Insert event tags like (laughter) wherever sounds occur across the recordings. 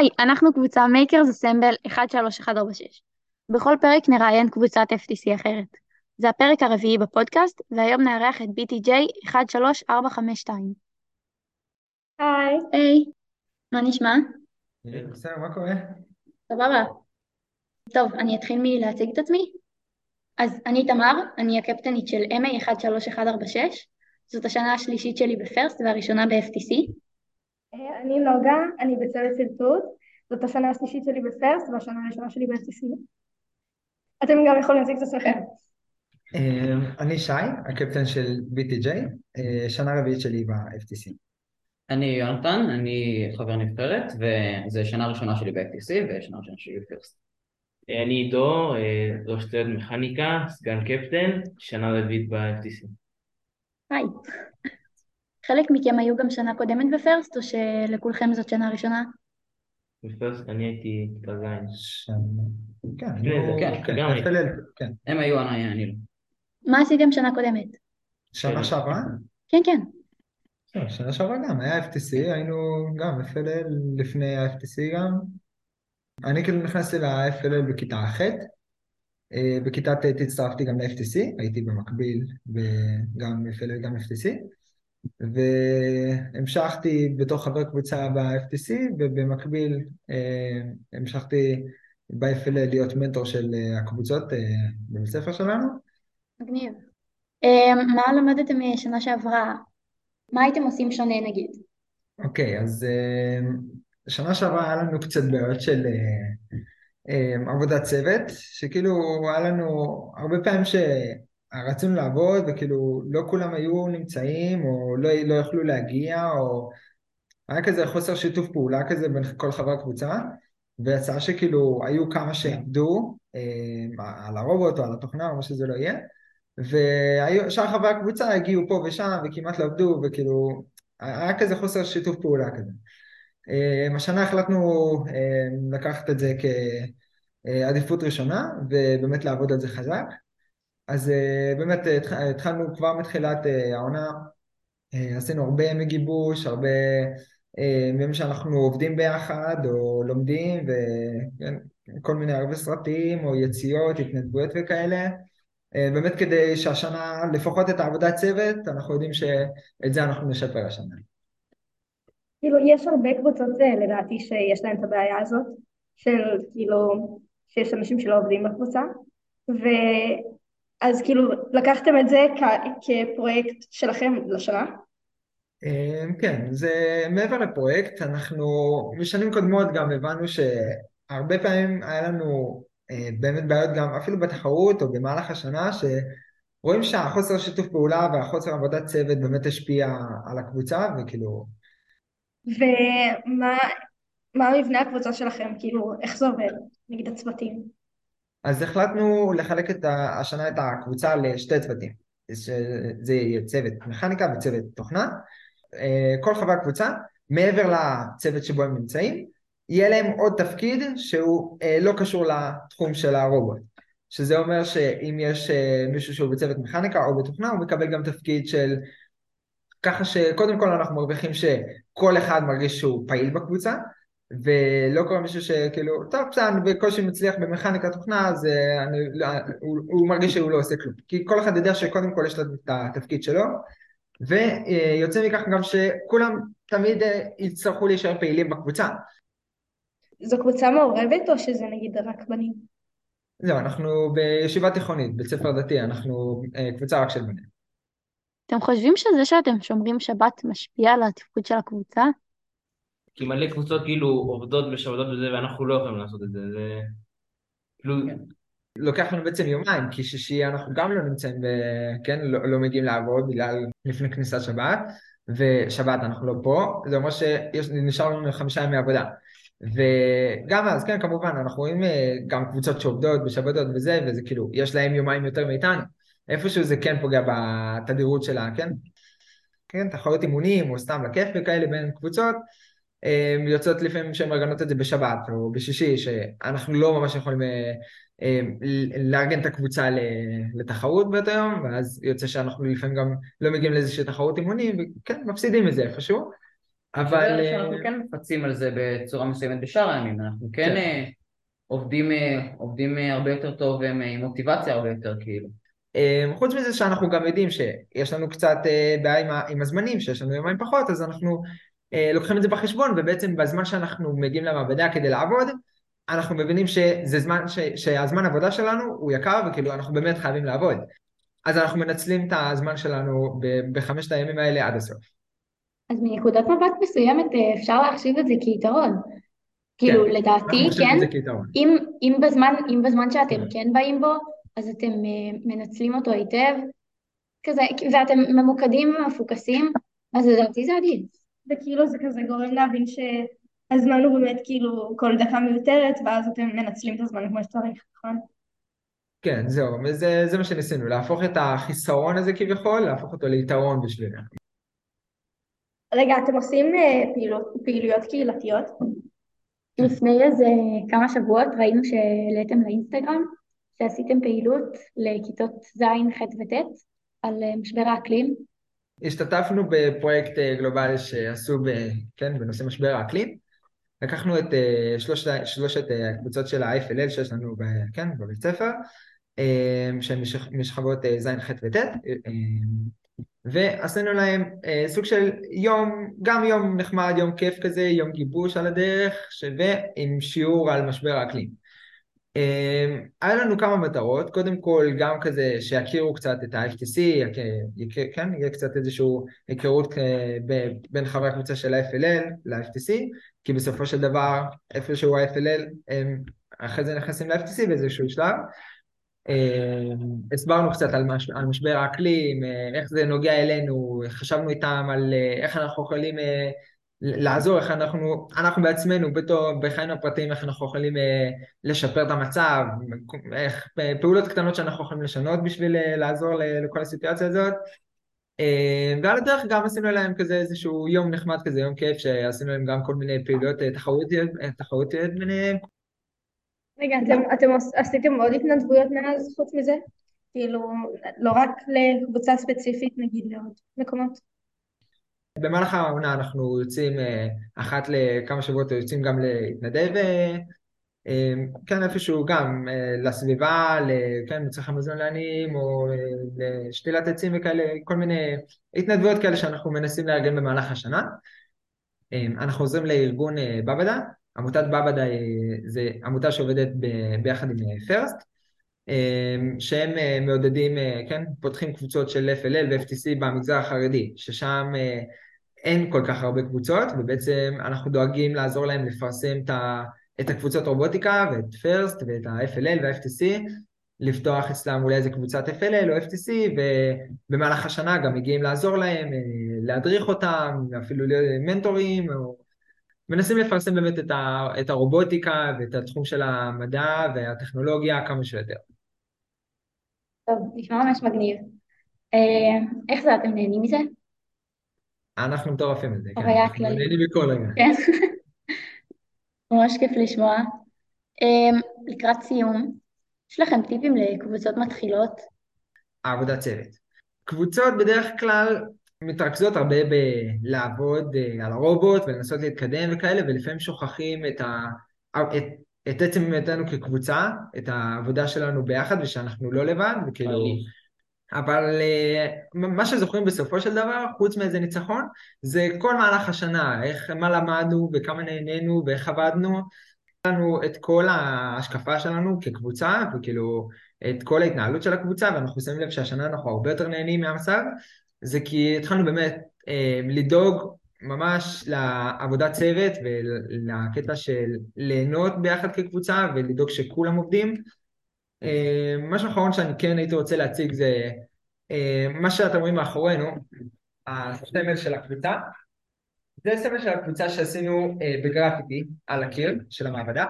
היי, אנחנו קבוצה Makers Assemble 13146. בכל פרק נראיין קבוצת FTC אחרת. זה הפרק הרביעי בפודקאסט, והיום נארח את BTJ 13452. היי. היי, מה נשמע? בסדר, מה קורה? סבבה. טוב, אני אתחיל מלהציג את עצמי. אז אני תמר, אני הקפטנית של MA 13146. זאת השנה השלישית שלי ב FIRST והראשונה ב-FTC. אה, אני נוגה, אני בצוות סרטוט, זאת השנה השלישית שלי בפרסט והשנה הראשונה שלי ב-FTC. אתם גם יכולים להציג את עצמכם. אה, אני שי, הקפטן של BTJ, אה, שנה רביעית שלי ב-FTC. אני יונתן, אני חבר נבחרת, וזו שנה ראשונה שלי ב-FTC ושנה ראשונה שלי בפירסט. אני עידו, ראש צוות מכניקה, סגן קפטן, שנה רביעית ב-FTC. היי. חלק מכם היו גם שנה קודמת בפרסט, או שלכולכם זאת שנה ראשונה? בפרסט אני הייתי כיתה ז'. שנה... כן, זה, אני- כן, כן, כן. הם היו, אני, אני לא. מה עשיתם שנה קודמת? שנה שעברה? כן, כן. לא, שנה שעברה גם, היה FTC, היינו גם FLL לפני ה-FTC גם. אני כאילו נכנסתי ל-FLL בכיתה ח', אה, בכיתה ט' הצטרפתי גם ל-FTC, הייתי במקביל גם FLL גם FTC, והמשכתי בתור חבר קבוצה ב-FTC, ובמקביל אה, המשכתי ב-FLL להיות מנטור של אה, הקבוצות אה, בבית הספר שלנו. מגניב. מה למדתם שנה שעברה? מה הייתם עושים שונה נגיד? אוקיי, אז אה, שנה שעברה היה לנו קצת בעיות של עבודת צוות, שכאילו היה לנו הרבה פעמים שרצינו לעבוד וכאילו לא כולם היו נמצאים או לא, לא יכלו להגיע או היה כזה חוסר שיתוף פעולה כזה בין כל חברי הקבוצה ויצא שכאילו היו כמה שעבדו אה, על הרובוט או על התוכנה או מה שזה לא יהיה ושאר חברי הקבוצה הגיעו פה ושם וכמעט לא עבדו וכאילו היה כזה חוסר שיתוף פעולה כזה. אה, השנה החלטנו אה, לקחת את זה כעדיפות ראשונה ובאמת לעבוד על זה חזק. אז אה, באמת אה, התח- התחלנו כבר מתחילת אה, העונה, אה, עשינו הרבה ימי גיבוש, הרבה אה, ימים שאנחנו עובדים ביחד או לומדים וכל מיני הרבה סרטים או יציאות, התנדבויות וכאלה. אה, באמת כדי שהשנה, לפחות את העבודת צוות, אנחנו יודעים שאת זה אנחנו נשפר השנה. כאילו, יש הרבה קבוצות אה, לדעתי שיש להן את הבעיה הזאת, של כאילו, שיש אנשים שלא עובדים בקבוצה, ואז כאילו לקחתם את זה כ- כפרויקט שלכם לשנה? אה, כן, זה מעבר לפרויקט, אנחנו משנים קודמות גם הבנו שהרבה פעמים היה לנו אה, באמת בעיות גם אפילו בתחרות או במהלך השנה, שרואים שהחוסר שיתוף פעולה והחוסר עבודת צוות באמת השפיע על הקבוצה, וכאילו, ומה מה מבנה הקבוצה שלכם? כאילו, איך זה עובד? נגיד הצוותים. אז החלטנו לחלק את השנה את הקבוצה לשתי צוותים, שזה יהיה צוות מכניקה וצוות תוכנה. אה, כל חברי הקבוצה, מעבר לצוות שבו הם נמצאים, יהיה להם עוד תפקיד שהוא אה, לא קשור לתחום של הרובוט. שזה אומר שאם יש אה, מישהו שהוא בצוות מכניקה או בתוכנה, הוא מקבל גם תפקיד של... ככה שקודם כל אנחנו מרוויחים שכל אחד מרגיש שהוא פעיל בקבוצה, ולא קורה מישהו שכאילו, טוב, בסדר, אני בקושי מצליח במכניקה תוכנה, אז אה, אני, לא, הוא, הוא מרגיש שהוא לא עושה כלום. כי כל אחד יודע שקודם כל יש לו את התפקיד שלו, ויוצא מכך גם שכולם תמיד אה, יצטרכו להישאר פעילים בקבוצה. זו קבוצה מעורבת או שזה נגיד רק בנים? לא, אנחנו בישיבה תיכונית, בית ספר דתי, אנחנו אה, קבוצה רק של בנים. אתם חושבים שזה שאתם שומרים שבת משפיע על התפקוד של הקבוצה? כי מלא קבוצות כאילו עובדות בשבתות וזה, ואנחנו לא יכולים לעשות את זה. זה... כאילו, לוקח לנו בעצם יומיים, כי שישי אנחנו גם לא נמצאים, ב... כן, לא, לא מגיעים לעבוד בגלל לפני כניסת שבת, ושבת אנחנו לא פה, זה אומר שנשאר לנו חמישה ימי עבודה. וגם אז, כן, כמובן, אנחנו רואים אה, גם קבוצות שעובדות בשבתות וזה, וזה כאילו, יש להם יומיים יותר מאיתנו. איפשהו זה כן פוגע בתדירות שלה, כן? כן, תחרויות אימונים, או סתם לכיף וכאלה בין קבוצות, יוצאות לפעמים שהן מארגנות את זה בשבת או בשישי, שאנחנו לא ממש יכולים אה, אה, לארגן את הקבוצה לתחרות באותו יום, ואז יוצא שאנחנו לפעמים גם לא מגיעים לאיזושהי תחרות אימונים, וכן, מפסידים מזה איפשהו. אבל... אבל אה, שאנחנו כן מפצים על זה בצורה מסוימת בשאר הימים, אנחנו כן כן. אה, עובדים, עובדים הרבה יותר טוב עם מוטיבציה הרבה יותר כאילו. אה, חוץ מזה שאנחנו גם יודעים שיש לנו קצת בעיה עם הזמנים, שיש לנו יומיים פחות, אז אנחנו לוקחים את זה בחשבון, ובעצם בזמן שאנחנו מגיעים למעבדה כדי לעבוד, אנחנו מבינים שזה זמן, ש, שהזמן עבודה שלנו הוא יקר, וכאילו אנחנו באמת חייבים לעבוד. אז אנחנו מנצלים את הזמן שלנו בחמשת הימים האלה עד הסוף. אז מנקודת מבט מסוימת אה, אפשר להחשיב את זה כיתרון. כאילו, לדעתי, כן, את זה כיתרון. אם, אם, בזמן, אם בזמן שאתם כן. כן באים בו, אז אתם אה, מנצלים אותו היטב, כזה, ואתם ממוקדים ומפוקסים, אז לדעתי זה עדיף. וכאילו זה כזה גורם להבין שהזמן הוא באמת כאילו כל דקה מיותרת ואז אתם מנצלים את הזמן כמו שצריך, נכון? כן, זהו, וזה זה מה שניסינו, להפוך את החיסרון הזה כביכול, להפוך אותו ליתרון בשבילנו. רגע, אתם עושים אה, פעילות, פעילויות קהילתיות? לפני איזה כמה שבועות ראינו שהעליתם לאינסטגרם שעשיתם פעילות לכיתות ז', ח' וט' על אה, משבר האקלים. השתתפנו בפרויקט אה, גלובלי שעשו ב, כן, בנושא משבר האקלים. לקחנו את אה, שלושת, שלושת אה, הקבוצות של ה-FLL שיש לנו ב, כן, בבית ספר, שהן משכ- משכבות ז', ח' וט', ועשינו להם סוג של יום, גם יום נחמד, יום כיף כזה, יום גיבוש על הדרך, ש- ועם שיעור על משבר האקלים. אה, היה לנו כמה מטרות, קודם כל גם כזה שיכירו קצת את ה-FTC, כן, יהיה קצת איזושהי היכרות אה, בין חברי הקבוצה של ה-FLL ל-FTC, כי בסופו של דבר איפשהו ה-FLL הם אחרי זה נכנסים ל-FTC באיזשהו שלב. אה, הסברנו קצת על, מש, על משבר האקלים, אה, איך זה נוגע אלינו, חשבנו איתם על אה, איך אנחנו יכולים לעזור, איך אנחנו, אנחנו בעצמנו, בתור, בחיינו הפרטיים, איך אנחנו יכולים אה, לשפר את המצב, איך, פעולות קטנות שאנחנו יכולים לשנות בשביל אה, לעזור לכל הסיטואציה הזאת. אה, ועל הדרך גם עשינו להם כזה איזשהו יום נחמד כזה, יום כיף, שעשינו להם גם כל מיני פעילויות אה, תחרותיות, אה, ביניהם, רגע, אתם, אתם עש- עשיתם עוד התנדבויות מאז חוץ מזה? כאילו, לא רק לקבוצה ספציפית, נגיד לעוד מקומות? במהלך העונה אנחנו יוצאים אה, אחת לכמה שבועות יוצאים גם להתנדב, אה, אה, כן איפשהו גם לסביבה, כן מצריך מזון לעניים או לשתילת עצים וכאלה, כל מיני התנדבויות כאלה שאנחנו מנסים לארגן במהלך השנה. אנחנו עוזרים לארגון בבדה, עמותת בבדה זה עמותה שעובדת ביחד עם פרסט, שהם אה, מעודדים, אה, כן, פותחים קבוצות של FLL ו-FTC במגזר החרדי, ששם אה, אין כל כך הרבה קבוצות, ובעצם אנחנו דואגים לעזור להם לפרסם את, את הקבוצות רובוטיקה ואת פרסט ואת ה-FLL וה-FTC, לפתוח אצלם אולי איזה קבוצת FLL או FTC, ובמהלך השנה גם מגיעים לעזור להם, להדריך אותם, אפילו להיות מנטורים, או... מנסים לפרסם באמת את, את הרובוטיקה ואת התחום של המדע והטכנולוגיה כמה שיותר. טוב, נשמע ממש מגניב. אה, איך זה, אתם נהנים מזה? אנחנו מטורפים על זה, כן. חוויה אנחנו כללית. נהנים מכל רגע. כן. (laughs) ממש כיף לשמוע. אה, לקראת סיום, יש לכם טיפים לקבוצות מתחילות? העבודת צוות. קבוצות בדרך כלל מתרכזות הרבה בלעבוד אה, על הרובוט ולנסות להתקדם וכאלה, ולפעמים שוכחים את, ה... את, את עצם היותנו כקבוצה, את העבודה שלנו ביחד ושאנחנו לא לבד, וכאילו... אבל אה, מה שזוכרים בסופו של דבר, חוץ מאיזה ניצחון, זה כל מהלך השנה, איך, מה למדנו וכמה נהנינו ואיך עבדנו. לנו את כל ההשקפה שלנו כקבוצה, וכאילו את כל ההתנהלות של הקבוצה, ואנחנו שמים לב שהשנה אנחנו הרבה יותר נהנים מהמצב, זה כי התחלנו באמת אה, לדאוג ממש לעבודת צוות ולקטע של ליהנות ביחד כקבוצה ולדאוג שכולם עובדים. אה, משהו אחרון שאני כן הייתי רוצה להציג זה אה, מה שאתם רואים מאחורינו, הסמל של הקבוצה. זה סמל של הקבוצה שעשינו אה, בגרפיטי על הקיר של המעבדה.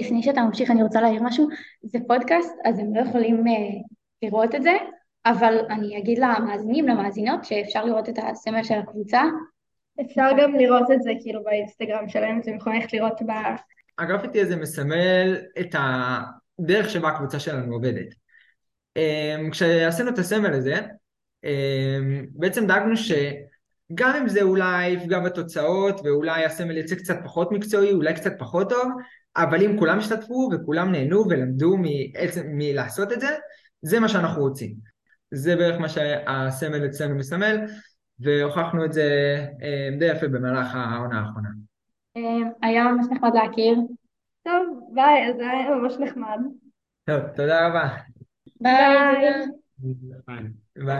לפני שאתה ממשיך, אני רוצה להעיר משהו. זה פודקאסט, אז הם לא יכולים לראות את זה, אבל אני אגיד למאזינים, למאזינות, שאפשר לראות את הסמל של הקבוצה. אפשר גם לראות את זה כאילו באינסטגרם שלהם, אתם יכולים ללכת לראות ב... הגרפיטי הזה מסמל את הדרך שבה הקבוצה שלנו עובדת. אמ, כשעשינו את הסמל הזה, אמ, בעצם דאגנו גם אם זה אולי יפגע בתוצאות, ואולי הסמל יצא קצת פחות מקצועי, אולי קצת פחות טוב, אבל אם כולם השתתפו וכולם נהנו ולמדו מלעשות את זה, זה מה שאנחנו רוצים. זה בערך מה שהסמל אצלנו מסמל, והוכחנו את זה אה, די יפה במהלך העונה האחרונה. אה, היה ממש נחמד להכיר. טוב, ביי, אז זה היה ממש נחמד. טוב, תודה רבה. ביי. ביי. ביי.